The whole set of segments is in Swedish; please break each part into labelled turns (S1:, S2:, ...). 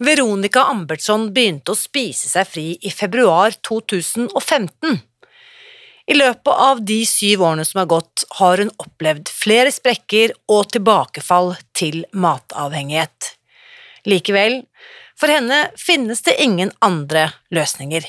S1: Veronica Ambertsson begynte å spise seg fri i februar 2015. I løpet av de syv årene som har gått, har hun opplevd flere sprekker og tilbakefall til matavhengighet. Likevel, for henne finnes det ingen andre løsninger.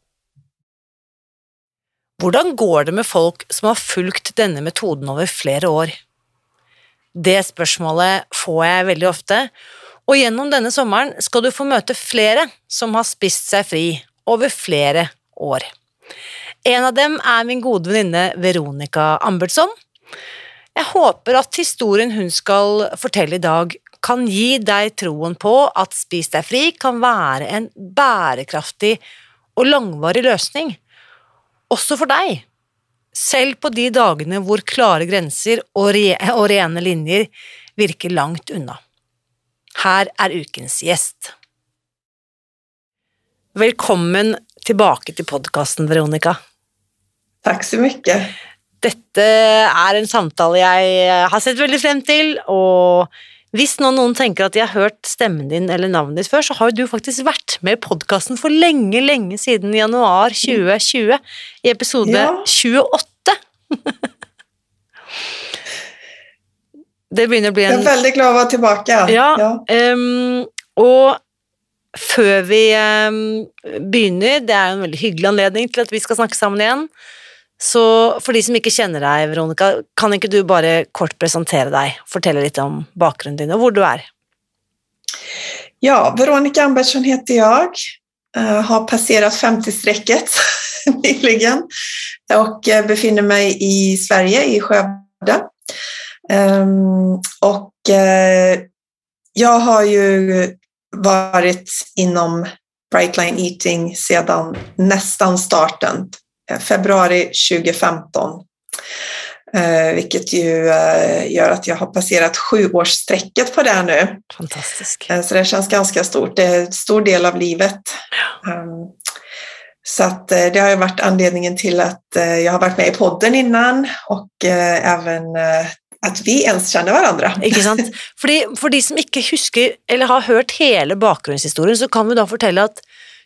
S1: Hvordan går det med folk som har fulgt denne metoden over flere år? Det spørsmålet får jeg veldig ofte, og gjennom denne sommeren skal du få møte flere som har spist seg fri over flere år. En av dem er min gode venninne Veronica Ambertsson. Jeg håper at historien hun skal fortelle i dag, kan gi deg troen på at Spis deg fri kan være en bærekraftig og langvarig løsning, også for deg, selv på de dagene hvor klare grenser og, re og rene linjer virker langt unna. Her er ukens gjest. Velkommen tilbake til podkasten, Veronica.
S2: Takk så mye.
S1: Dette er en samtale jeg har sett veldig frem til, og hvis nå noen tenker at de har hørt stemmen din eller navnet ditt før, så har du faktisk vært med i podkasten for lenge, lenge siden januar 2020, i episode
S2: Ja.
S1: 28. Det begynner å bli
S2: Jeg
S1: en
S2: er veldig glad å være tilbake.
S1: Ja, Ehm, og før vi ehm, begynner, det er en veldig hyggelig anledning til at vi skal snakke sammen igjen, så for de som ikke kjenner deg, Veronica, kan ikke du bare kort presentere deg, fortelle litt om bakgrunnen din og hvor du er?
S2: ja, Veronica Ambertsson heter jag. Eh, har passerat 50-strecket nyligen och eh, befinner mig i Sverige, i Skövde. Ehm, och eh, jag har ju varit inom Brightline Eating sedan nästan starten, februari 2015. Eh, vilket ju eh, gör att jag har passerat sjuårsstrecket på det nu.
S1: Fantastisk.
S2: Eh, Så det känns ganska stort. Det är en stor del av livet. Um, Så att eh, det har ju varit anledningen till att eh, jag har varit med i podden innan och eh, även eh, att vi ens känner varandra.
S1: Ikke sant? Fordi, for de som ikke husker eller har hørt hele bakgrunnshistorien, så kan vi da fortelle at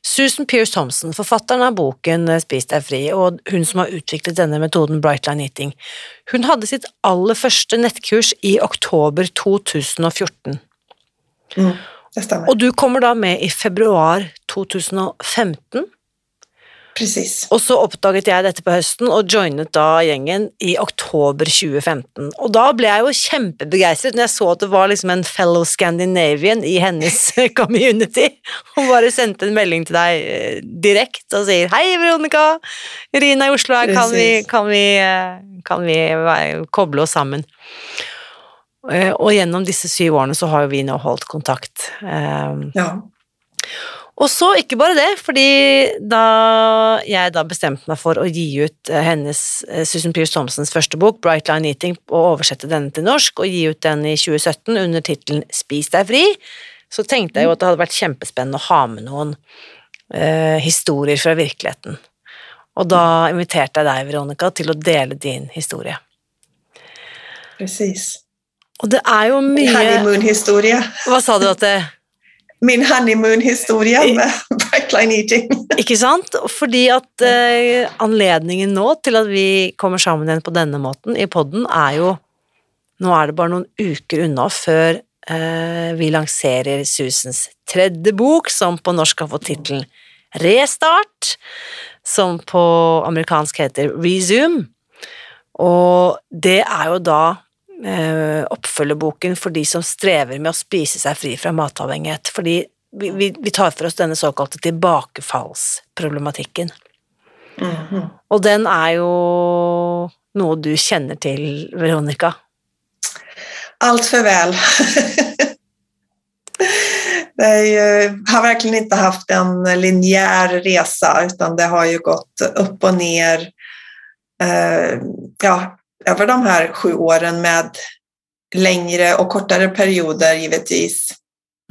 S1: Susan Pearce Thompson, forfatteren av boken eh, Spis deg fri, og hun som har utviklet denne metoden Brightline Eating, hun hadde sitt aller første nettkurs i oktober 2014.
S2: Mm, det stämmer.
S1: Og du kommer da med i februar 2015,
S2: Precis.
S1: og så oppdaget jeg dette på høsten og joinet da gjengen i oktober 2015. Og da ble jeg jo kjempebegeistret når jeg så at det var liksom en fellow Scandinavian i hennes community, og bare sendte en melding til deg eh, direkte og sier Hei, Veronica! Irina i Oslo her, kan vi, kan vi, eh, kan vi koble oss sammen? Eh, Og gjennom disse syv årene så har jo vi nå holdt kontakt.
S2: Ja.
S1: Og så ikke bare det, fordi da jeg da bestemte meg for å gi ut eh, hennes eh, Susan Pearce Thompsons første bok, Bright Line Eating, og oversette denne til norsk, og gi ut den i 2017 under tittelen Spis deg fri, så tenkte jeg jo at det hadde vært kjempespennende å ha med noen eh, historier fra virkeligheten. Og da inviterte jeg deg, Veronica, til å dele din historie.
S2: Precis.
S1: Og det er jo mye
S2: Honeymoon-historia.
S1: Hva sa du at det
S2: min honeymoon-historia med Brightline Eating.
S1: Ikke sant? Fordi at eh, anledningen nå til at vi kommer sammen igjen på denne måten i podden, er jo Nå er det bare noen uker unna før eh, vi lanserer Susans tredje bok, som på norsk har fått tittelen Restart, som på amerikansk heter Resume. Og det er jo da eh, oppfølgerboken for de som strever med å spise seg fri fra matavhengighet. Fordi vi, vi, vi tar for oss denne såkalte tilbakefallsproblematikken.
S2: Mhm.
S1: Og den er jo noe du kjenner til, Veronica.
S2: Allt för väl. Är ju, har verkligen inte haft en linjär resa utan det har ju gått upp och ner eh, ja, över de här sju åren med längre och kortare perioder givetvis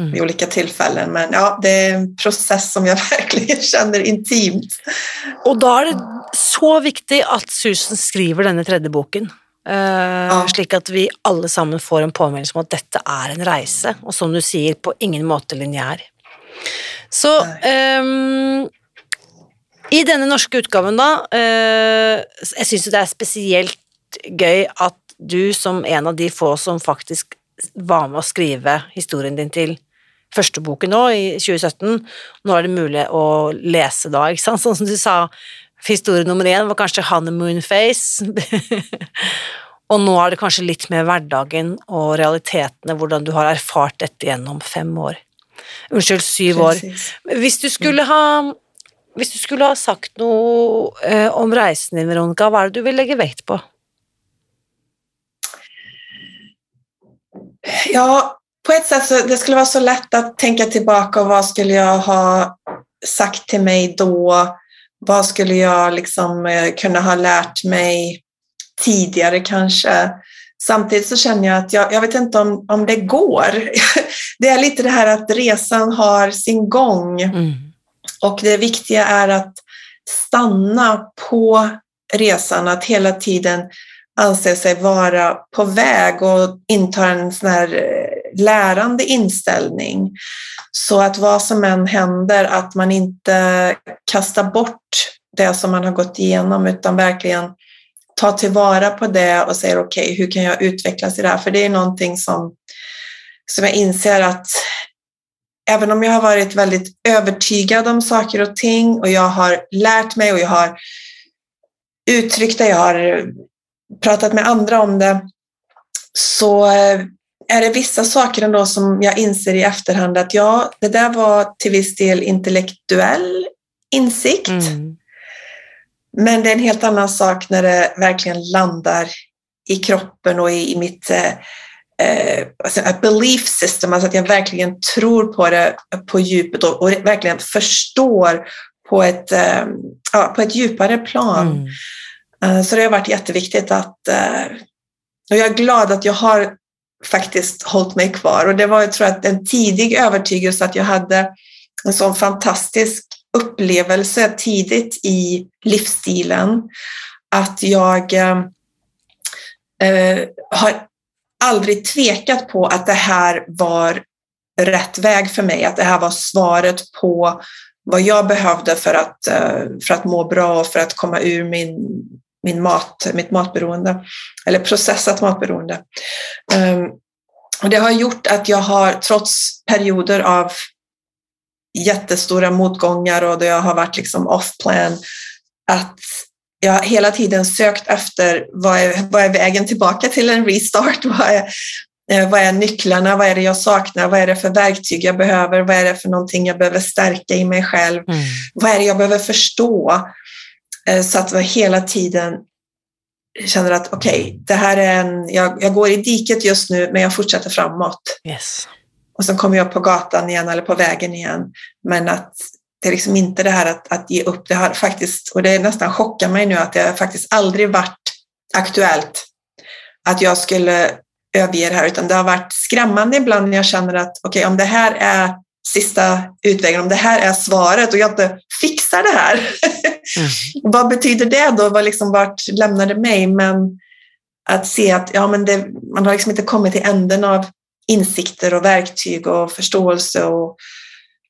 S1: Mm.
S2: vid olika tillfällen. Men ja, det är en process som jag verkligen känner intimt.
S1: Og da er det så viktig at Susan skriver denne tredje boken. eh, Slik at vi alle sammen får en påmeldelse om at dette er en reise, og som du sier, på ingen måte lineær. Så ehm, i denne norske utgaven, da eh, Jeg syns det er spesielt gøy at du, som en av de få som faktisk var med å skrive historien din til første boken nå, i 2017, nå er det mulig å lese da, ikke sant? Sånn som du sa, historie nummer én var kanskje honeymoon face, og nå er det kanskje litt mer hverdagen og realitetene, hvordan du har erfart dette gjennom fem år. Unnskyld, syv år. Hvis du skulle ha hvis du skulle ha sagt noe eh, om reisen din, Veronica, hva er det du vil legge vekt på?
S2: Ja, på ett sätt så det skulle vara så lätt att tänka tillbaka och vad skulle jag ha sagt till mig då? Vad skulle jag liksom eh, kunna ha lärt mig tidigare kanske? Samtidigt så känner jag att jag, jag vet inte om, om det går. Det är lite det här att resan har sin gång
S1: Mm.
S2: och det viktiga är att stanna på resan, att hela tiden anser sig vara på väg och intar en sån här eh, lärande inställning. Så att vad som än händer, att man inte kastar bort det som man har gått igenom utan verkligen tar tillvara på det och säger okej, hur kan jag utvecklas i det här? För det är någonting som, som jag inser att även om jag har varit väldigt övertygad om saker och ting och jag har lärt mig och jag har uttryckt det, jag har pratat med andra om det, så eh, är det vissa saker ändå som jag inser i efterhand att ja, det där var till viss del intellektuell insikt.
S1: Mm.
S2: Men det är en helt annan sak när det verkligen landar i kroppen och i, i mitt eh, eh, alltså belief system, alltså att jag verkligen tror på det på djupet och, och verkligen förstår på ett, eh, ja, på ett djupare plan.
S1: Mm.
S2: Eh, så det har varit jätteviktigt att... Eh, och jag är glad att jag har faktiskt hållit mig kvar. Och det var, jag tror att en tidig övertygelse att jag hade en sån fantastisk upplevelse tidigt i livsstilen. Att jag eh, eh har aldrig tvekat på att det här var rätt väg för mig. Att det här var svaret på vad jag behövde för att, för att må bra och för att komma ur min, min mat, mitt matberoende. Eller processat matberoende. Um, och det har gjort att jag har, trots perioder av jättestora motgångar och då jag har varit liksom off-plan, att jag hela tiden sökt efter vad är, vad är vägen tillbaka till en restart? Vad är, eh, vad är nycklarna? Vad är det jag saknar? Vad är det för verktyg jag behöver? Vad är det för någonting jag behöver stärka i mig själv?
S1: Mm.
S2: Vad är det jag behöver förstå? Eh, Så att jag hela tiden känner att okej, det här är en, jag, jag går i diket just nu men jag fortsätter framåt.
S1: Yes.
S2: Och sen kommer jag på gatan igen eller på vägen igen. Men att det är liksom inte det här att, att ge upp. Det har faktiskt, och det nästan chockar mig nu att det har faktiskt aldrig varit aktuellt att jag skulle överge det här, utan det har varit skrämmande ibland när jag känner att okej, om det här är sista utvägen, om det här är svaret och jag inte fixar det här,
S1: Mm.
S2: vad betyder det då? Vad liksom, vart lämnar det mig? Men att se att ja, men det, man har liksom inte kommit till änden av insikter och verktyg och förståelse och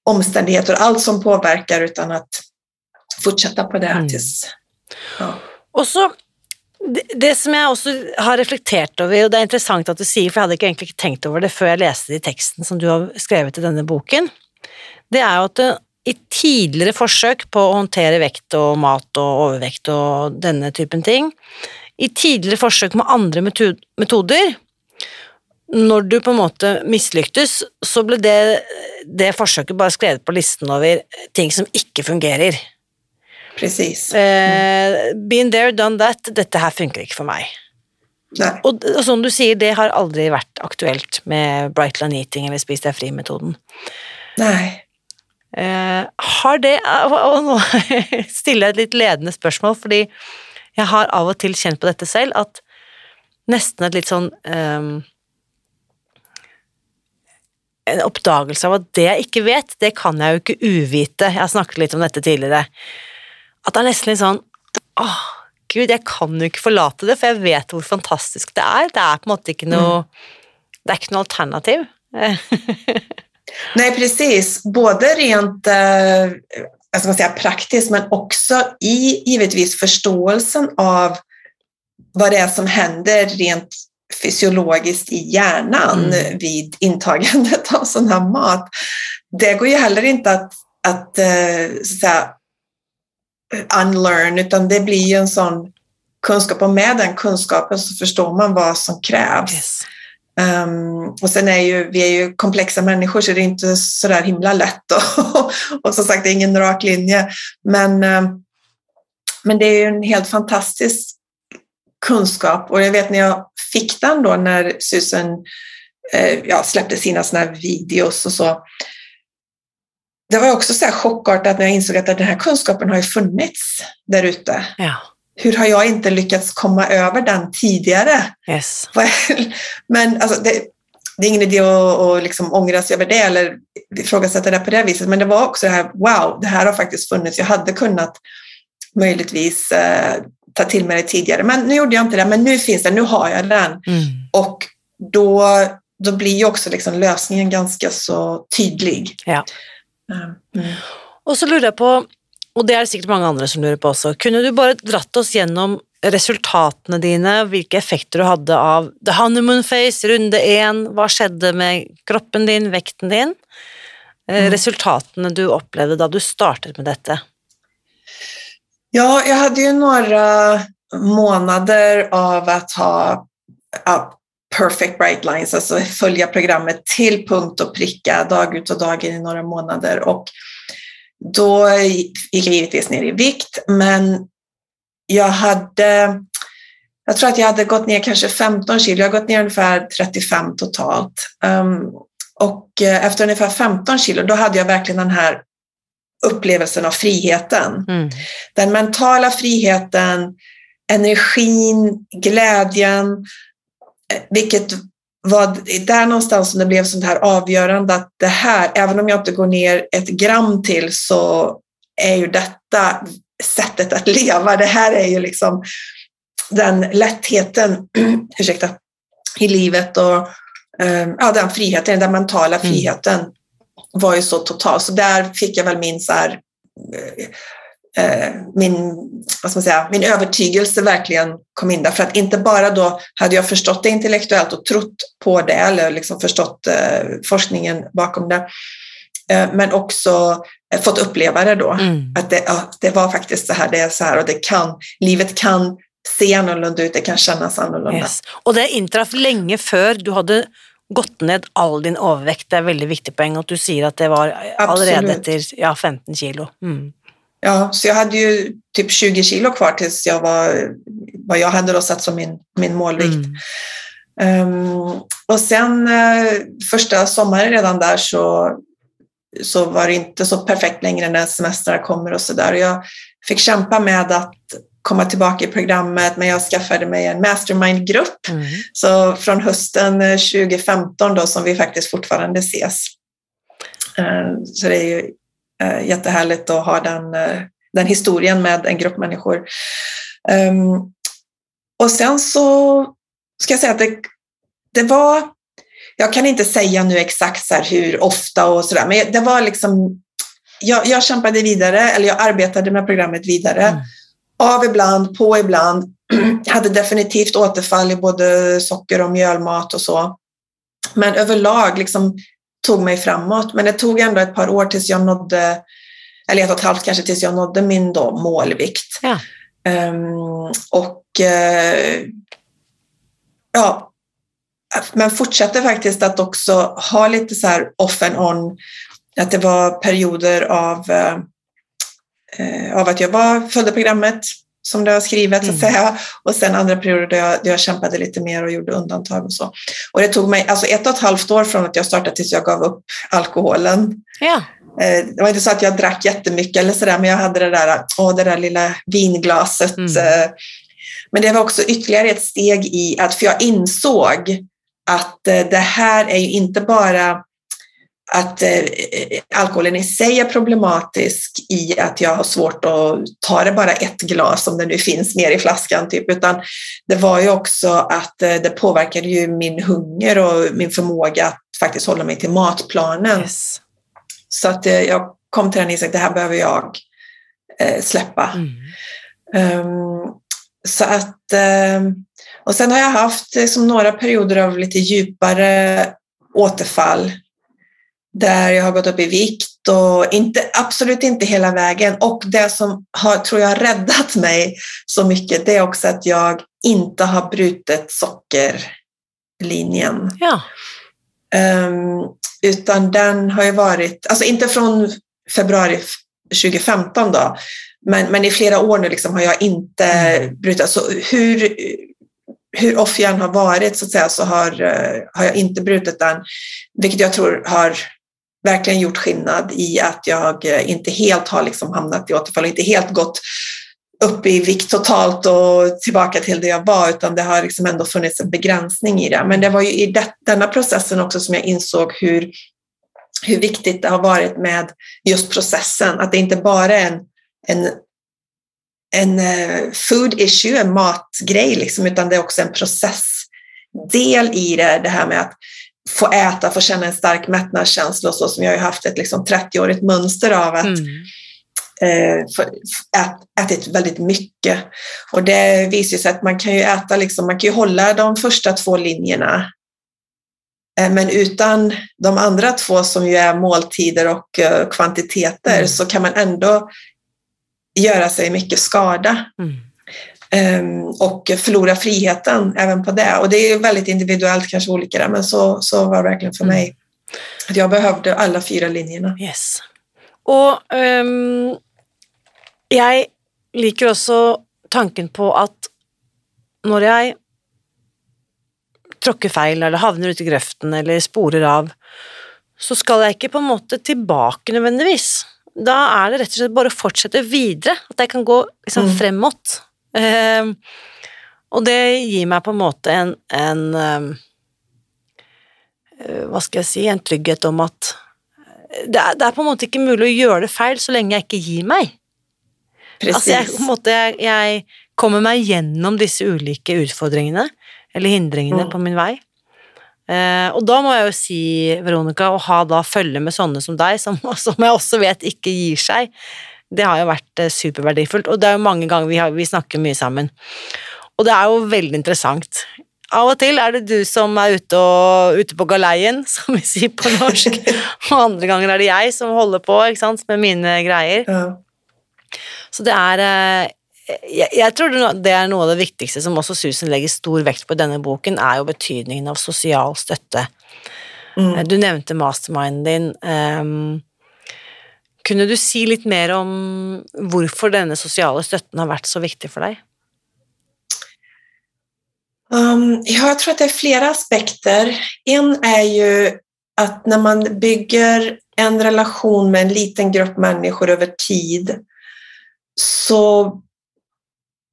S2: omständigheter, allt som påverkar utan att fortsätta på det
S1: Mm.
S2: tills... Ja.
S1: Og så, det, som jeg også har reflektert over, og det er interessant at du sier, for jeg hadde egentligen egentlig ikke tenkt over det før jeg leste det i teksten som du har skrevet i denne boken, det er jo at det, i tidligere forsøk på å håndtere vekt og mat og overvekt og denne typen ting, i tidligere forsøk med andre metoder, når du på en måte mislyktes, så ble det, det forsøket bare skrevet på listen over ting som ikke fungerer.
S2: Precis.
S1: Eh, been there, done that. Dette her funker ikke for meg.
S2: Nej.
S1: Og, og som du sier, det har aldri vært aktuelt med Brightline Eating eller Spis deg fri-metoden.
S2: Nej.
S1: Eh, har det Og og nå stiller jeg et litt ledende spørsmål, fordi jeg har av og til kjent på dette selv, at nesten et litt sånn ehm, En oppdagelse av at det jeg ikke vet, det kan jeg jo ikke uvite. Jeg har snakket litt om dette tidligere. At det er nesten litt sånn Åh, gud, jeg kan jo ikke forlate det, for jeg vet hvor fantastisk det er. Det er på en måte ikke noe Det er ikke noe alternativ.
S2: Nej, precis. Både rent eh, vad ska säga, praktiskt men också i givetvis förståelsen av vad det är som händer rent fysiologiskt i hjärnan
S1: Mm.
S2: vid intagandet av sån här mat. Det går ju heller inte att, att, eh, så att säga, unlearn, utan det blir ju en sån kunskap och med den kunskapen så förstår man vad som krävs.
S1: Yes.
S2: Um, och sen är ju, vi är ju komplexa människor så det är inte så där himla lätt och, och som sagt det är ingen rak linje. Men, um, men det är ju en helt fantastisk kunskap och jag vet när jag fick den då när Susan eh, ja, släppte sina såna videos och så. Det var också så här chockartat när jag insåg att den här kunskapen har ju funnits där ute.
S1: Ja.
S2: Hur har jag inte lyckats komma över den tidigare?
S1: Yes.
S2: Men alltså, det, det är ingen idé att, att liksom ångra sig över det eller ifrågasätta det på det viset. Men det var också det här, wow, det här har faktiskt funnits. Jag hade kunnat möjligtvis eh, ta till mig det tidigare. Men nu gjorde jag inte det. Men nu finns det, nu har jag den.
S1: Mm.
S2: Och då, då blir ju också liksom lösningen ganska så tydlig.
S1: Ja.
S2: Mm.
S1: Og så lurer jeg på, og det er det sikkert mange andre som lurer på også, kunne du bare dratt oss gjennom resultatene dine, hvilke effekter du hadde av the honeymoon phase, runde én, hva skjedde med kroppen din, vekten din? Eh,
S2: Mm.
S1: Resultatene du opplevde da du startet med dette.
S2: Ja, jag hade ju några månader av att ha perfect bright lines, alltså följa programmet till punkt och pricka dag ut och dag in i några månader. Och då gick jag givetvis ner i vikt, men jag hade, jag tror att jag hade gått ner kanske 15 kilo, jag har gått ner ungefär 35 totalt. Um, och eh, efter ungefär 15 kilo, då hade jag verkligen den här upplevelsen av friheten
S1: Mm.
S2: den mentala friheten, energin, glädjen, vilket var där någonstans som det blev sånt här avgörande att det här, även om jag inte går ner ett gram till så är ju detta sättet att leva. Det här är ju liksom den lättheten, ursäkta, i livet och eh, ja, den friheten, den mentala
S1: Mm.
S2: friheten var ju så total. Så där fick jag väl min så här, eh, eh, min, vad ska man säga, min övertygelse verkligen kom in där. För att inte bara då hade jag förstått det intellektuellt och trott på det eller liksom förstått eh, forskningen bakom det. Eh, men också eh, fått uppleva det då.
S1: Mm.
S2: Att det, ja, det var faktiskt så här, det är så här och det kan, livet kan se annorlunda ut, det kan kännas annorlunda.
S1: Yes. Og det inntraff lenge før du hadde gått ned all din overvekt. Det er veldig viktig poeng at du sier at det var
S2: Absolutt.
S1: etter ja, 15 kilo. Mm.
S2: Ja, så jag hade ju typ 20 kilo kvar tills jag var, vad jag hade då satt som min, min målvikt.
S1: Mm.
S2: Ehm, och sen eh, första sommaren redan där så, så var det inte så perfekt längre när semestrar kommer och sådär. Jag fick kämpa med att komma tillbaka i programmet men jag skaffade mig en mastermind-grupp.
S1: Mm.
S2: Så från hösten eh, 2015 då som vi faktiskt fortfarande ses. Eh, Så det är ju eh, jättehärligt att ha den, eh, den historien med en grupp människor. Ehm, Och sen så ska jag säga att det, det var jag kan inte säga nu exakt så hur ofta och sådär, men det var liksom, jag, jag kämpade vidare, eller jag arbetade med programmet vidare. Mm. Av ibland, på ibland. hade definitivt återfall i både socker och mjölmat och så. Men överlag liksom tog mig framåt. Men det tog ändå ett par år tills jag nådde, eller ett och ett halvt kanske, tills jag nådde min då målvikt. Ja. Um, och uh, ja, men fortsatte faktiskt att också ha lite så här off and on, att det var perioder av, uh, av att jag var, följde programmet som det har skrivit, mm. så att mm. säga. Och sen andra perioder där jag, där jag kämpade lite mer och gjorde undantag och så. Och det tog mig alltså ett och ett halvt år från att jag startade tills jag gav upp alkoholen.
S1: Ja.
S2: Eh, det var inte så att jag drack jättemycket eller sådär, men jag hade det där, åh, det där lilla vinglaset. Mm. Eh. Men det var också ytterligare ett steg i att, för jag insåg att eh, det här är ju inte bara att eh, alkoholen i sig är problematisk i att jag har svårt att ta det bara ett glas om det nu finns mer i flaskan, typ, utan det var ju också att eh, det påverkade ju min hunger och min förmåga att faktiskt hålla mig till matplanen. Yes. Så att eh, jag kom till den insikten, det här behöver jag eh, släppa. Mm. Um, så att, um, och sen har jag haft liksom, några perioder av lite djupare återfall där jag har gått upp i vikt och inte, absolut inte hela vägen. Och det som har, tror jag, räddat mig så mycket, det är också att jag inte har brutit sockerlinjen.
S1: Ja.
S2: Um, utan den har ju varit, alltså inte från februari 2015 då, men, men i flera år nu liksom har jag inte mm. brutit. Så hur, hur off har varit så, att säga, så har, uh, har jag inte brutit den, vilket jag tror har verkligen gjort skillnad i att jag eh, inte helt har liksom hamnat i återfall, och inte helt gått upp i vikt totalt och tillbaka till det jag var, utan det har liksom ändå funnits en begränsning i det. Men det var ju i det, denna processen också som jag insåg hur, hur viktigt det har varit med just processen, att det inte bara är en, en en eh, food issue, en matgrej, liksom, utan det är också en processdel i det, det här med att få äta, få känna en stark mättnadskänsla och så som jag har haft ett liksom 30-årigt mönster av att mm. eh, ät, ätit väldigt mycket. Och det visar sig att man kan ju äta, liksom, man kan ju hålla de första två linjerna eh, men utan de andra två som ju är måltider och uh, kvantiteter mm. så kan man ändå göra sig mycket skada. Mm. Ehm, och förlora friheten även på det. Och det är väldigt individuellt, kanske olika där, men så, så var det verkligen för mig. Att jag behövde alla fyra linjerna.
S1: Yes. Og um, jeg liker også tanken på at når jeg tråkker feil eller havner ute i grøften eller sporer av, så skal jeg ikke på en måte tilbake nødvendigvis. Da er det rett og slett bare å fortsette videre, at jeg kan gå liksom mm. fremot. Uh, og det gir meg på en måte en, en uh, Hva skal jeg si En trygghet om at det er, det er, på måte ikke mulig å gjøre det feil så lenge jeg ikke gir meg. Precis. På en måte, jeg, jeg, kommer meg gjennom disse ulike utfordringene, eller hindringene, mm. på min vei. Uh, og da må jeg jo si, Veronica, å ha da følge med sånne som deg, som, som jeg også vet ikke gir seg, det har jo vært eh, superverdifullt, og det er jo mange ganger vi, har, vi snakker mye sammen. Og det er jo veldig interessant. Av og til er det du som er ute, og, ute på galeien, som vi sier på norsk, og andre ganger er det jeg som holder på sant, med mine greier. Ja. Så det er eh, jeg, jeg, tror det er noe av det viktigste som også Susan legger stor vekt på i denne boken, er jo betydningen av sosial støtte. Mm. Du nevnte masterminden din. Um, kunne du si litt mer om hvorfor denne sosiale støtten har vært så viktig for deg?
S2: Um, ja, jag tror att det är flera aspekter. En är ju att när man bygger en relation med en liten grupp människor över tid så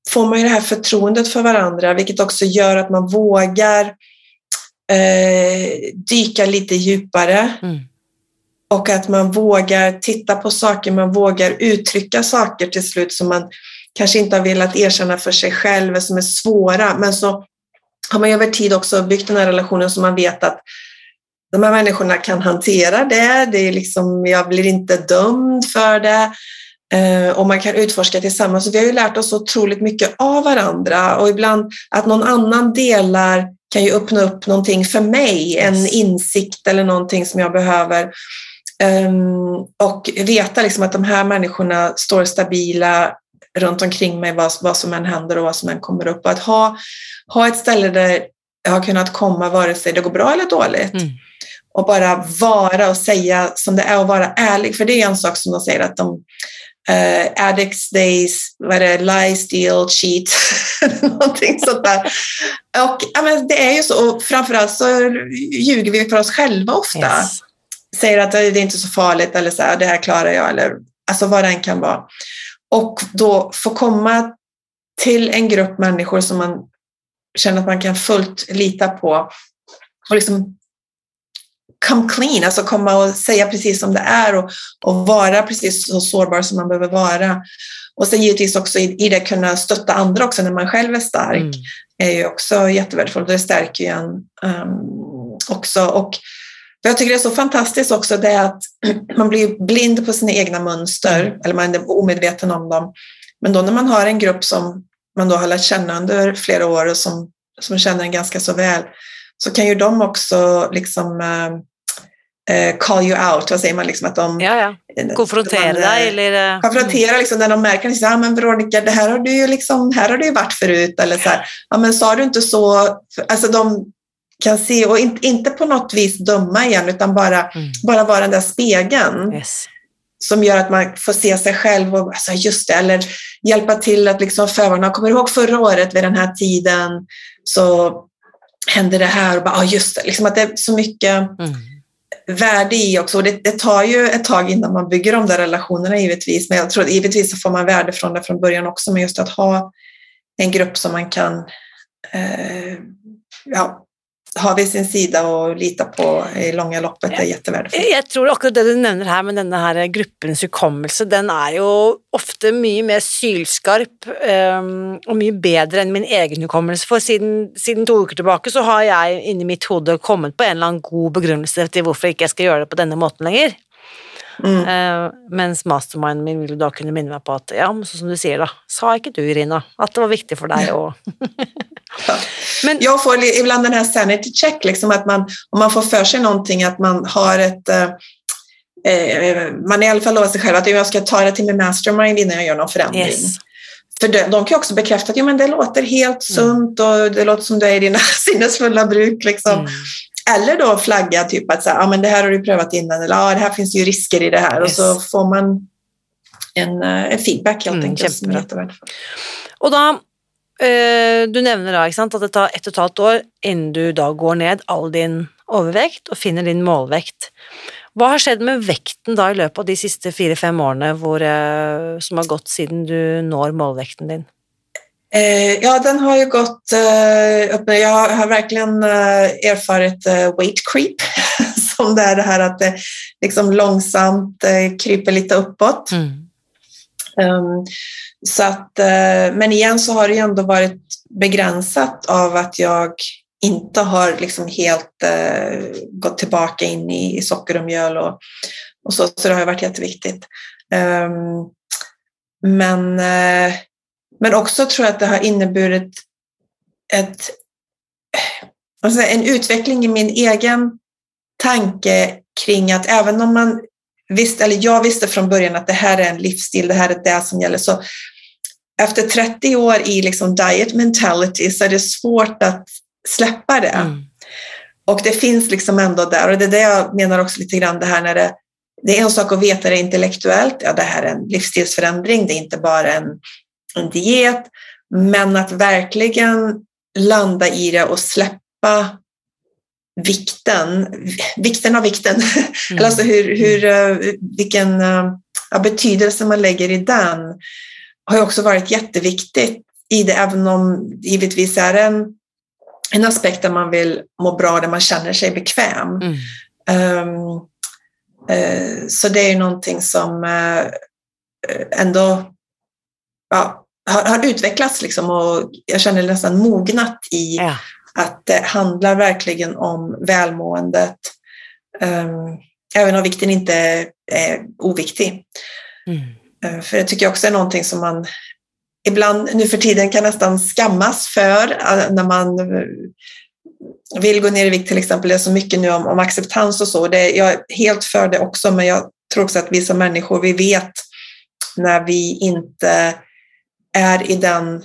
S2: får man ju det här förtroendet för varandra, vilket också gör att man vågar eh, dyka lite djupare. Mm. Och att man vågar titta på saker, man vågar uttrycka saker till slut som man kanske inte har velat erkänna för sig själv, som är svåra. Men så har man över tid också byggt den här relationen så man vet att de här människorna kan hantera det. det är liksom, jag blir inte dömd för det. Eh, och man kan utforska tillsammans. Så vi har ju lärt oss otroligt mycket av varandra och ibland att någon annan delar kan ju öppna upp någonting för mig, en insikt eller någonting som jag behöver. Um, och veta liksom att de här människorna står stabila runt omkring mig vad, vad som än händer och vad som än kommer upp. Och att ha, ha ett ställe där jag har kunnat komma vare sig det går bra eller dåligt. Mm. Och bara vara och säga som det är och vara ärlig. För det är en sak som de säger att de uh, addicts days, vad är det, lie, steal, cheat, någonting sånt där. Och ja, men det är ju så, och framförallt så ljuger vi för oss själva ofta. Yes. Säger att det är inte så farligt eller så här, det här klarar jag eller alltså vad det än kan vara. Och då få komma till en grupp människor som man känner att man kan fullt lita på och liksom come clean, alltså komma och säga precis som det är och, och vara precis så sårbar som man behöver vara. Och sen givetvis också i, i det kunna stötta andra också när man själv är stark mm. är ju också jättevärdefullt. Det stärker ju en um, också. Och jag tycker det är så fantastiskt också det att man blir blind på sina egna mönster, mm. eller man är omedveten om dem. Men då när man har en grupp som man då har lärt känna under flera år och som, som känner en ganska så väl, så kan ju de också liksom uh, call you out, vad säger man? Liksom att de,
S1: ja, ja. Konfrontera dig eller?
S2: Konfrontera liksom när de märker att men Veronica, det här har du ju liksom, här har du ju varit förut. Eller så här, ja men sa du inte så? Alltså de kan se och inte, inte på något vis döma igen utan bara, mm. bara vara den där spegeln. Yes. Som gör att man får se sig själv och alltså just det, eller hjälpa till att liksom förvarna. Kommer du ihåg förra året vid den här tiden så hände det här och bara, ja just det, liksom att det är så mycket mm. värde i också. Och det, det, tar ju ett tag innan man bygger de där relationerna givetvis, men jag tror att givetvis så får man värde från det från början också, men just att ha en grupp som man kan eh, ja, ha vid sin sida och lita på i långa loppet är jättevärdefullt.
S1: Jag tror också det du nämner här med den här gruppens hukommelse, den är ju ofta mycket mer sylskarp um, och mycket bättre än min egen hukommelse. För sedan, sedan två veckor tillbaka så har jag in i mitt huvud kommit på en eller annan god begrundelse till varför jag inte ska göra det på denna måten längre. Mm. Uh, mens masterminden min ville da kunne minne meg på at ja, sånn som du sier, da, sa ikke du, Irina, at det var viktig for deg å
S2: Men, jag får ibland den här sanity check, liksom att man, om man får för sig någonting, att man har ett eh, eh man i alla fall lovar sig själv att jag ska ta det till min mastermind innan jag gör någon förändring. Yes. För de, de kan också bekräfta att ja, men det låter helt mm. sunt och det låter som du är i dina sinnesfulla bruk. Liksom. Mm. Eller då flagga typ att så här, ja, men det här har du prövat innan eller ja, det här finns ju risker i det här yes. och så får man en, eh, en feedback helt mm, enkelt som är.
S1: Och då, eh, du nämner da, sant, att det tar ett och ett halvt år innan du då går ned all din övervikt och finner din målvikt. Vad har skett med vikten då i löpet av de sista fyra, fem åren eh, som har gått sedan du når målvikten din?
S2: Eh, ja, den har ju gått eh, upp. Jag har verkligen eh, erfarit weight creep, som det är det här att det liksom långsamt kryper lite uppåt. Mm. Um, så att, men igen så har det ju ändå varit begränsat av att jag inte har liksom helt gått tillbaka in i, socker och mjöl och, och så, så det har varit jätteviktigt. Um, men men också tror jag att det har inneburit ett, alltså en utveckling i min egen tanke kring att även om man visste, eller jag visste från början att det här är en livsstil, det här är det som gäller, så efter 30 år i liksom diet mentality så är det svårt att släppa det. Mm. Och det finns liksom ändå där, och det är det jag menar också lite grann det här när det, det är en sak att veta det intellektuellt, ja det här är en livsstilsförändring, det är inte bara en en diet, men att verkligen landa i det och släppa vikten, vikten av vikten, mm. alltså hur, hur, eh, vilken eh, ja, betydelse man lägger i den har också varit jätteviktigt i det, även om givetvis är en, en aspekt där man vill må bra, där man känner sig bekväm. Mm. Um, uh, så det är någonting som uh, ändå ja, har, har utvecklats liksom och jag känner nästan mognat i ja. att det handlar verkligen om välmåendet Um, även om vikten inte är oviktig. Mm. Uh, för det tycker jag också är någonting som man ibland nu för tiden kan nästan skammas för uh, när man vill gå ner i vikt till exempel. Det är så mycket nu om, om acceptans och så. Det, jag är helt för det också, men jag tror också att vi som människor, vi vet när vi inte är i den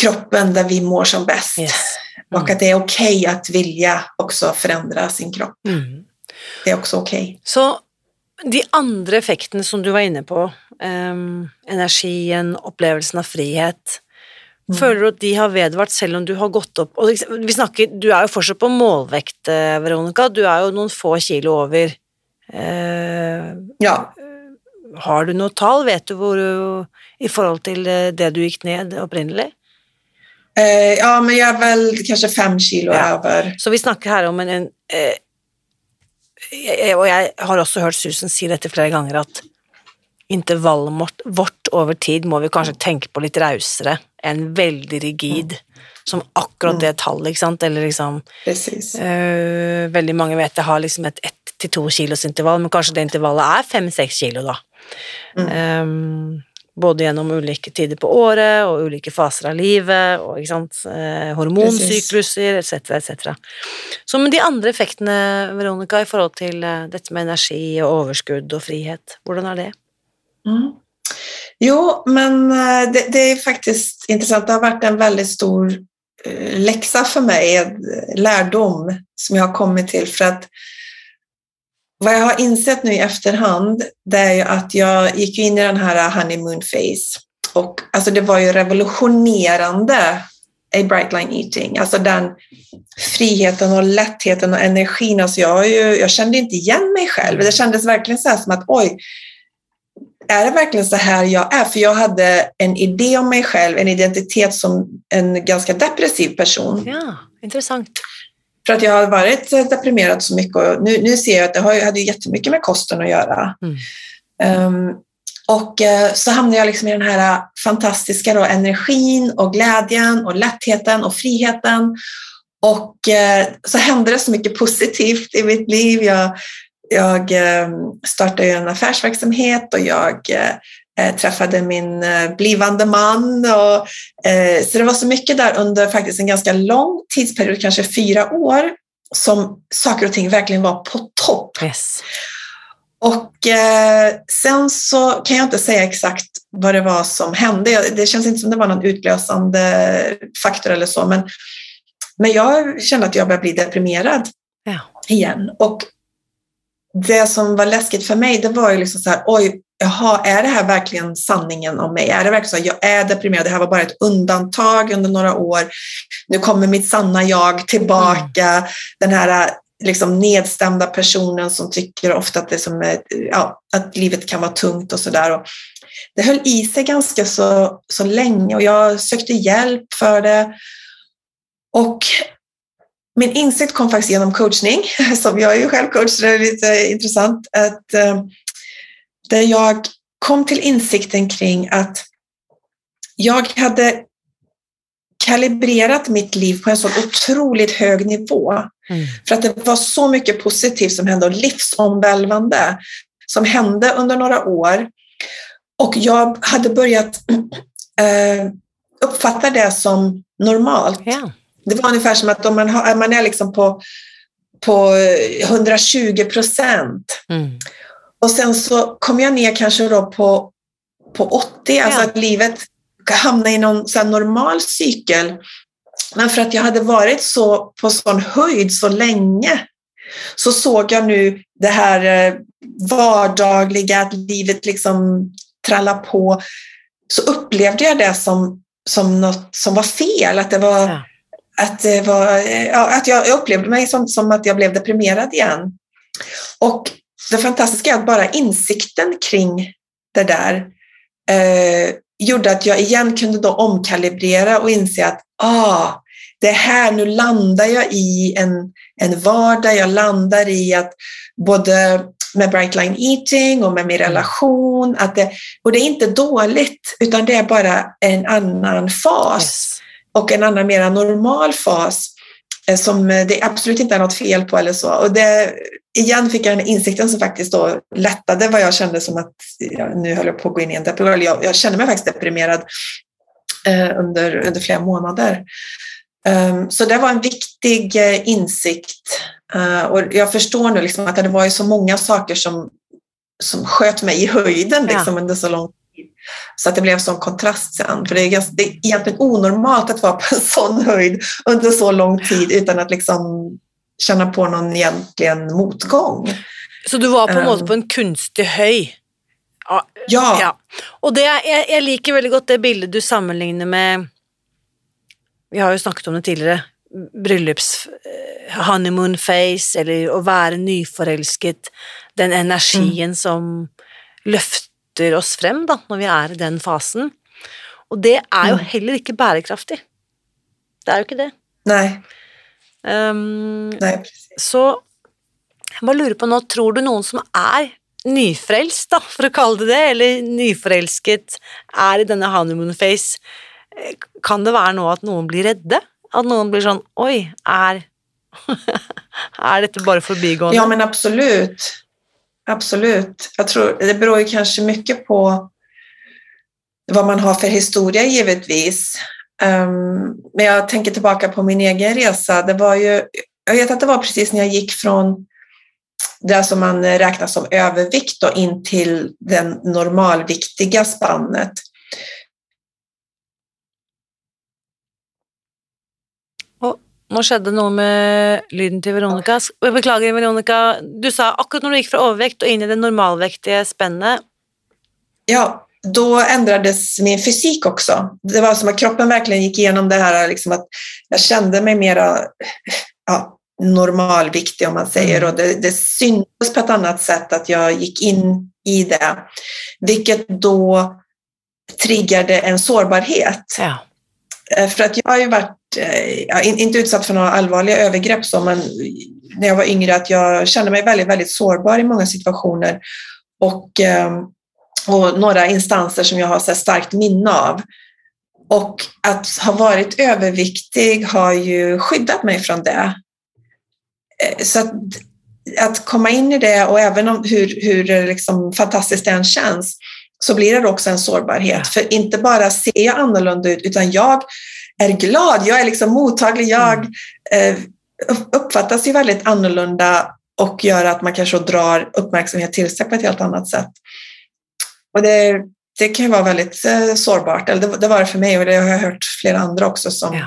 S2: kroppen där vi mår som bäst. Yes. Mm. Och att det är okej okay att vilja också förändra sin kropp. Mm. Det är också okej. Okay.
S1: Så de andra effekterna som du var inne på, um, energin, upplevelsen av frihet, mm. Føler du at de har vedvart selv om du har gått opp og vi snakker, Du er jo fortsatt på målvekt, eh, Veronica. Du er jo noen få kilo over.
S2: Eh, ja.
S1: Har du noe tall? Vet du hvor I forhold til eh, det du gikk ned opprinnelig?
S2: Eh, ja, men jag är väl kanske fem kilo ja. över.
S1: Så vi snakker her om en, en eh, Og jeg har også hørt Susan si dette flere ganger, at intervallet vårt over tid må vi kanskje tenke på litt rausere enn veldig rigid, som akkurat det tallet, ikke sant, eller liksom uh, Veldig mange vet det har liksom et ett til to kilos intervall, men kanskje det intervallet er fem-seks kilo, da. Mm. Um, både gjennom ulike tider på året og ulike faser av livet, og ikke sant, eh, hormonsykluser etc., etc. Så med de andre effektene, Veronica, i forhold til eh, dette med energi og overskudd og frihet, hvordan er det?
S2: Mm. Jo, men eh, det, det, är faktiskt intressant. Det har varit en väldigt stor eh, läxa för mig, lärdom som jag har kommit till. För att vad jag har insett nu i efterhand, det är ju att jag gick in i den här honeymoon phase. Och alltså det var ju revolutionerande i bright line eating. Alltså den friheten och lättheten och energin. Alltså jag, ju, jag kände inte igen mig själv. Det kändes verkligen så som att oj, är det verkligen så här jag är? För jag hade en idé om mig själv, en identitet som en ganska depressiv person.
S1: Ja, intressant.
S2: För att jag har varit deprimerad så mycket och nu, nu ser jag att det har, hade jättemycket med kosten att göra. Mm. Um, och uh, så hamnade jag liksom i den här fantastiska då, energin och glädjen och lättheten och friheten. Och uh, så hände det så mycket positivt i mitt liv. Jag jag ehm, startade en affärsverksamhet och jag eh, träffade min eh, blivande man. Och, eh, så det var så mycket där under faktiskt en ganska lång tidsperiod, kanske fyra år, som saker och ting verkligen var på topp.
S1: Yes.
S2: Och sen så kan jag inte säga exakt vad det var som hände. Det känns inte som det var någon utlösande faktor eller så, men, men jag kände att jag började bli deprimerad
S1: ja.
S2: igen. Och det som var läskigt för mig, det var ju liksom så här, oj, jaha, är det här verkligen sanningen om mig? Är det verkligen så att jag är deprimerad? Det här var bara ett undantag under några år. Nu kommer mitt sanna jag tillbaka. Mm. Den här liksom nedstämda personen som tycker ofta att, det som är, ja, att livet kan vara tungt och sådär. Det höll i sig ganska så, så länge och jag sökte hjälp för det. Och min insikt kom faktiskt genom coachning, som jag är ju själv coach, det är lite intressant. Att, eh, där jag kom till insikten kring att jag hade kalibrerat mitt liv på en så otroligt hög nivå. Mm. För att det var så mycket positivt som hände och livsomvälvande som hände under några år. Och jag hade börjat äh, uppfatta det som normalt.
S1: Ja.
S2: Det var ungefär som att om man, har, man är liksom på, på 120 procent mm. Och sen så kom jag ner kanske då på, på 80, alltså att livet hamnar i någon så normal cykel. Men för att jag hade varit så på sån höjd så länge så såg jag nu det här eh, vardagliga, att livet liksom trallar på. Så upplevde jag det som, som något som var fel, att det var ja att, det var, ja, att jag upplevde mig som, som att jag blev deprimerad igen. Och det fantastiska är att bara insikten kring det där eh, gjorde att jag igen kunde då omkalibrera och inse att ah, det här, nu landar jag i en, en vardag, jag landar i att både med Bright Line Eating och med min mm. relation, att det, och det är inte dåligt utan det är bara en annan fas. Yes och en annan mera normal fas som det absolut inte är något fel på eller så. Och det, igen fick jag den insikten som faktiskt då lättade vad jag kände som att ja, nu höll jag på att gå in i en depression. Jag, jag kände mig faktiskt deprimerad eh, under, under flera månader. Um, så det var en viktig uh, insikt. Uh, och jag förstår nu liksom att det var ju så många saker som, som sköt mig i höjden liksom, ja. under så lång. Så att det blev en sån kontrast sen. För det är, ganska, det är egentligen onormalt att vara på en sån höjd under så lång tid utan att liksom känna på någon egentligen motgång.
S1: Så du var på en måte på en kunstig höj?
S2: Ja.
S1: ja. Og det, jeg, jeg liker veldig godt det bildet du sammenligner med Vi har jo snakket om det tidligere. Bryllups eh, honeymoon face, eller å være nyforelsket. Den energien mm. som løfter oss frem da, når vi er i den fasen. Og det er jo mm. heller ikke bærekraftig. Det er jo ikke det.
S2: Nei.
S1: Um, Nei, så jeg bare lurer på nå, tror du noen som er nyfrelst, da, for å kalle det det, eller nyforelsket, er i denne honeymoon face, eh, kan det være nå at noen blir redde? At noen blir sånn Oi, er Är detta bara förbigående?
S2: Ja, men absolut. Absolut. Jag tror det beror ju kanske mycket på vad man har för historia givetvis. Um, men jag tänker tillbaka på min egen resa. Det var ju, jag vet att det var precis när jag gick från det som man räknar som övervikt och in till den normalviktiga spannet.
S1: Och nu skedde något med lyden till Veronica. Jag beklagar Veronica, du sa akkurat när du gick från övervikt och in i det normalviktiga spännet.
S2: Ja, då ändrades min fysik också. Det var som att kroppen verkligen gick igenom det här, liksom att jag kände mig mera ja, normalviktig om man säger mm. och det, det syntes på ett annat sätt att jag gick in i det. Vilket då triggade en sårbarhet.
S1: Ja.
S2: Eh, för att jag har ju varit, eh, inte utsatt för några allvarliga övergrepp så, men när jag var yngre att jag kände mig väldigt, väldigt sårbar i många situationer. Och, ehm, och några instanser som jag har så starkt minne av. Och att ha varit överviktig har ju skyddat mig från det. Eh, så att, att komma in i det och även om hur, hur liksom fantastiskt det än känns så blir det också en sårbarhet. För inte bara ser jag annorlunda ut utan jag är glad, jag är liksom mottaglig, jag mm. eh, uppfattas ju väldigt annorlunda och gör att man kanske drar uppmärksamhet till sig på ett helt annat sätt. Och det, det kan ju vara väldigt eh, sårbart, eller det, det, var det för mig och det har jag hört flera andra också som, ja.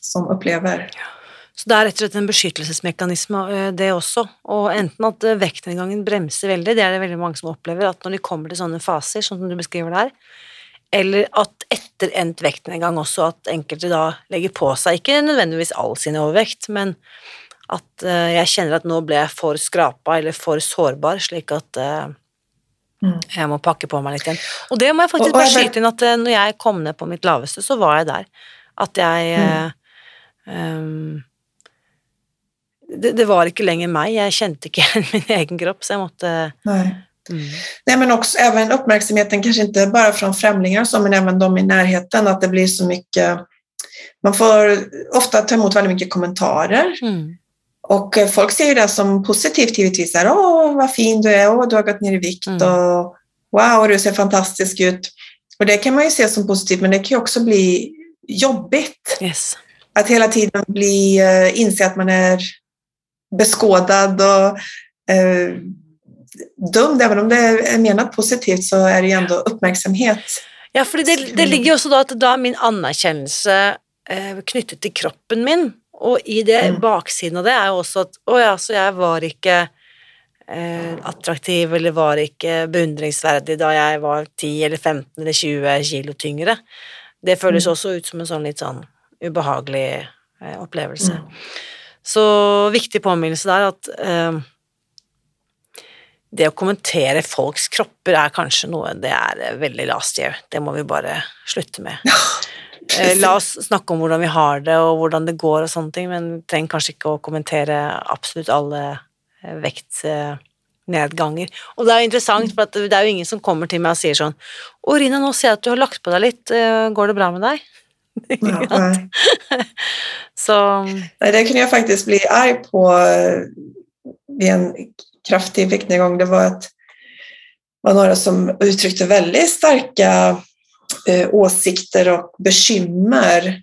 S2: som upplever. Ja.
S1: Så det er rett og slett en beskyttelsesmekanisme, eh, det også. Og enten at eh, vektnedgangen bremser veldig, det er det veldig mange som opplever, at når de kommer til sånne faser, sånn som du beskriver der, eller at etter endt vektnedgang også at enkelte da legger på seg, ikke nødvendigvis all sin overvekt, men at uh, jeg kjenner at nå ble jeg for skrapa eller for sårbar, slik at uh, mm. jeg må pakke på meg litt igjen. Og det må jeg faktisk bare skyte inn at uh, når jeg kom ned på mitt laveste, så var jeg der. At jeg mm. um, det, det, var inte längre mig, jag kände inte min egen kropp så jag måste...
S2: Nej. Mm. Nej, men också även uppmärksamheten, kanske inte bara från främlingar så, men även de i närheten, att det blir så mycket... Man får ofta ta emot väldigt mycket kommentarer. Mm. Och eh, folk ser ju det som positivt givetvis. Här, Åh, vad fin du är, Åh, du har gått ner i vikt mm. och wow, du ser fantastisk ut. Och det kan man ju se som positivt, men det kan ju också bli jobbigt.
S1: Yes.
S2: Att hela tiden bli, uh, inse att man är beskådad och eh, dömd. Även om det är menat positivt så är det ju ändå uppmärksamhet.
S1: Ja, för det, det ligger också då att då är min anerkännelse eh, knyttet till kroppen min. Och i det mm. baksidan av det är också att oh ja, så jag var inte eh, attraktiv eller var inte beundringsvärdig då jag var 10 eller 15 eller 20 kilo tyngre. Det føles mm. också ut som en sån lite sån obehaglig eh, upplevelse. Mm. Så viktig påminnelse der at eh, det å kommentere folks kropper er kanskje noe Det er veldig last year. Det må vi bare slutte med. Eh, la oss snakke om hvordan vi har det, og hvordan det går og sånne ting, men vi trenger kanskje ikke å kommentere absolutt alle eh, vektnedganger. Og det er jo interessant, for det er jo ingen som kommer til meg og sier sånn 'Å, Rina, nå ser jeg at du har lagt på deg litt. Eh, går det bra med deg?'
S2: Ja.
S1: Så
S2: Nej, det kunde jag faktiskt bli arg på vid en kraftig viktnedgång. Det var att var några som uttryckte väldigt starka eh, åsikter och bekymmer.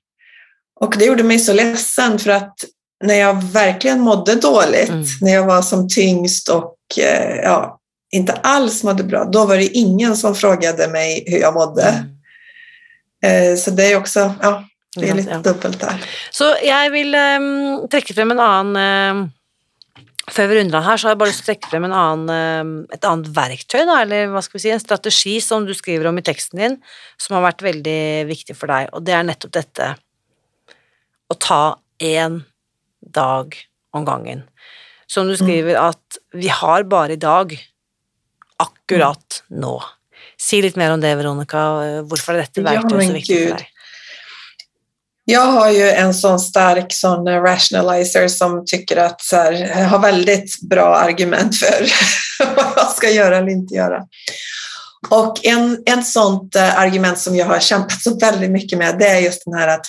S2: Och det gjorde mig så ledsen för att när jag verkligen mådde dåligt,
S1: Mm.
S2: när jag var som tyngst och eh, ja, inte alls mådde bra, då var det ingen som frågade mig hur jag mådde.
S1: mm.
S2: Eh, så det är också, ja, det är lite dubbelt där.
S1: Så jeg vil um, trekke frem en annen um, Før vi runder av her, så har jeg bare lyst til å trekke frem en annen, um, et annet verktøy, da, eller hva skal vi si, en strategi som du skriver om i teksten din, som har vært veldig viktig for deg, og det er nettopp dette å ta én dag om gangen. Som du skriver at vi har bare i dag, akkurat nå. Si litt mer om det, Veronica. Hvorfor er dette verktøyet så viktig for deg?
S2: Jag har ju en sån stark sån rationalizer som tycker att så här, har väldigt bra argument för vad jag ska göra eller inte göra. Och en, en sånt eh, argument som jag har kämpat så väldigt mycket med det är just den här att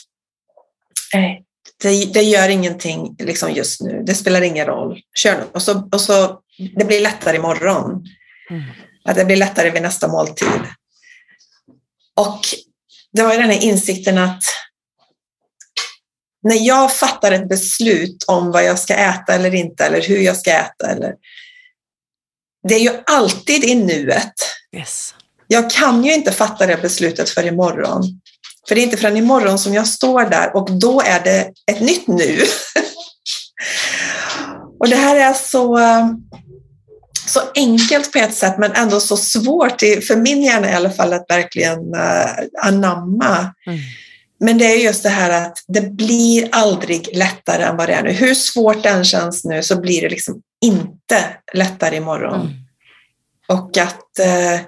S2: eh, det, det gör ingenting liksom just nu, det spelar ingen roll, kör nu. Och så, och så, det blir lättare imorgon.
S1: Mm.
S2: Att det blir lättare vid nästa måltid. Och det var ju den här insikten att när jag fattar ett beslut om vad jag ska äta eller inte, eller hur jag ska äta, eller, det är ju alltid i nuet.
S1: Yes.
S2: Jag kan ju inte fatta det beslutet för imorgon. För det är inte förrän imorgon som jag står där och då är det ett nytt nu. och det här är så, så enkelt på ett sätt men ändå så svårt, för min hjärna i alla fall, att verkligen eh, anamma.
S1: Mm.
S2: Men det är just det här att det blir aldrig lättare än vad det är nu. Hur svårt den känns nu så blir det liksom inte lättare imorgon.
S1: Mm.
S2: Och att eh,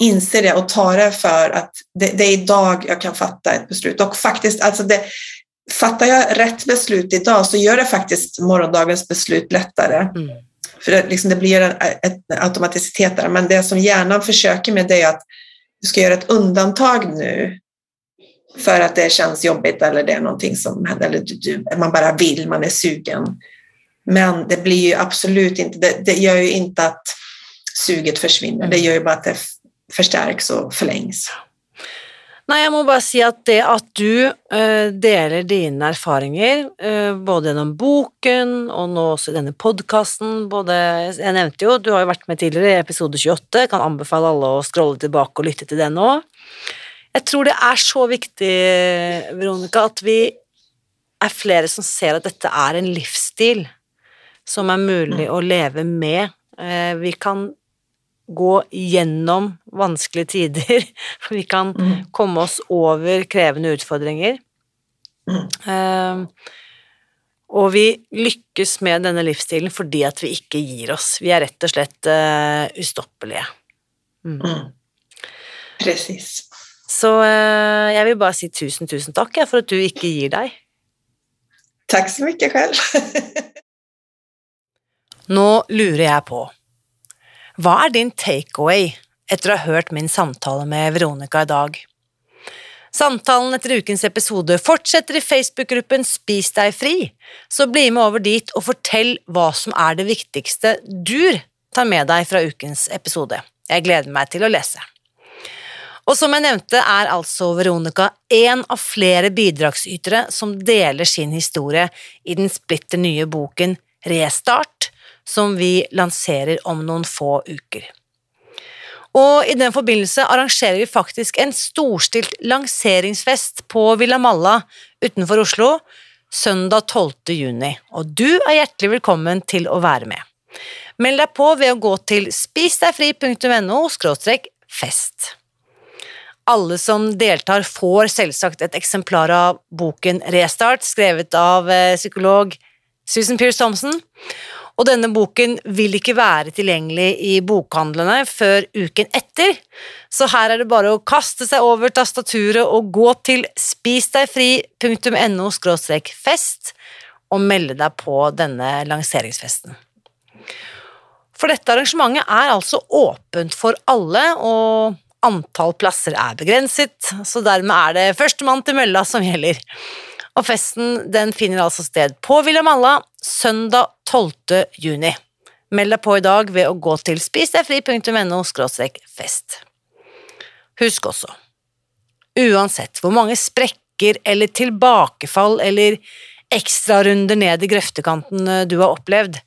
S2: inse det och ta det för att det, det är idag jag kan fatta ett beslut. Och faktiskt, alltså det, fattar jag rätt beslut idag så gör det faktiskt morgondagens beslut lättare.
S1: Mm.
S2: För det, liksom, det blir en, en automaticitet där. Men det som hjärnan försöker med det är att du ska göra ett undantag nu för att det känns jobbigt eller det är någonting som händer, eller du, man bara vill, man är sugen. Men det blir ju absolut inte, det, det gör ju inte att suget försvinner, det gör ju bara att det förstärks och förlängs.
S1: Nei, jeg må bare si at det at du eh, deler dine erfaringer, eh, både gjennom boken og nå også i denne podkasten både Jeg nevnte jo, du har jo vært med tidligere i episode 28, kan anbefale alle å scrolle tilbake og lytte til den nå. Jeg tror det er så viktig, Veronica, at vi er flere som ser at dette er en livsstil som er mulig å leve med. Eh, vi kan gå gjennom vanskelige tider. Vi kan
S2: Mm.
S1: komme oss over krevende utfordringer.
S2: Mm.
S1: Eh, og vi lykkes med denne livsstilen fordi at vi ikke gir oss. Vi er rett og slett eh, ustoppelige. Mm.
S2: Mm. Precis.
S1: Så eh, jeg vil bare si tusen, tusen takk jeg, for at du ikke gir deg.
S2: Tack så mycket själv.
S1: Nå lurer jeg på, hva er din takeaway etter å ha hørt min samtale med Veronica i dag? Samtalen etter ukens episode fortsetter i Facebook-gruppen Spis deg fri, så bli med over dit og fortell hva som er det viktigste du tar med deg fra ukens episode. Jeg gleder meg til å lese. Og som jeg nevnte, er altså Veronica en av flere bidragsytere som deler sin historie i den splitter nye boken Restart, som vi lanserer om noen få uker. Og i den forbindelse arrangerer vi faktisk en storstilt lanseringsfest på Villa Malla utenfor Oslo søndag 12. juni, og du er hjertelig velkommen til å være med. Meld deg på ved å gå til spisdegfri.no fest. Alle som deltar får selvsagt et eksemplar av boken Restart, skrevet av eh, psykolog Susan Pearce Thompson. Og denne boken vil ikke være tilgjengelig i bokhandlene før uken etter, så her er det bare å kaste seg over tastaturet og gå til spisdegfri.no fest og melde deg på denne lanseringsfesten. For dette arrangementet er altså åpent for alle, og antall plasser er begrenset, så dermed er det førstemann til mølla som gjelder. Og festen den finner altså sted på Villa Malla søndag 12. juni. Meld deg på i dag ved å gå til spisdegfri.no fest. Husk også, uansett hvor mange sprekker eller tilbakefall eller ekstrarunder ned i grøftekanten eh, du har opplevd,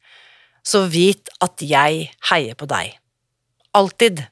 S1: så vit at jeg heier på deg. Alltid.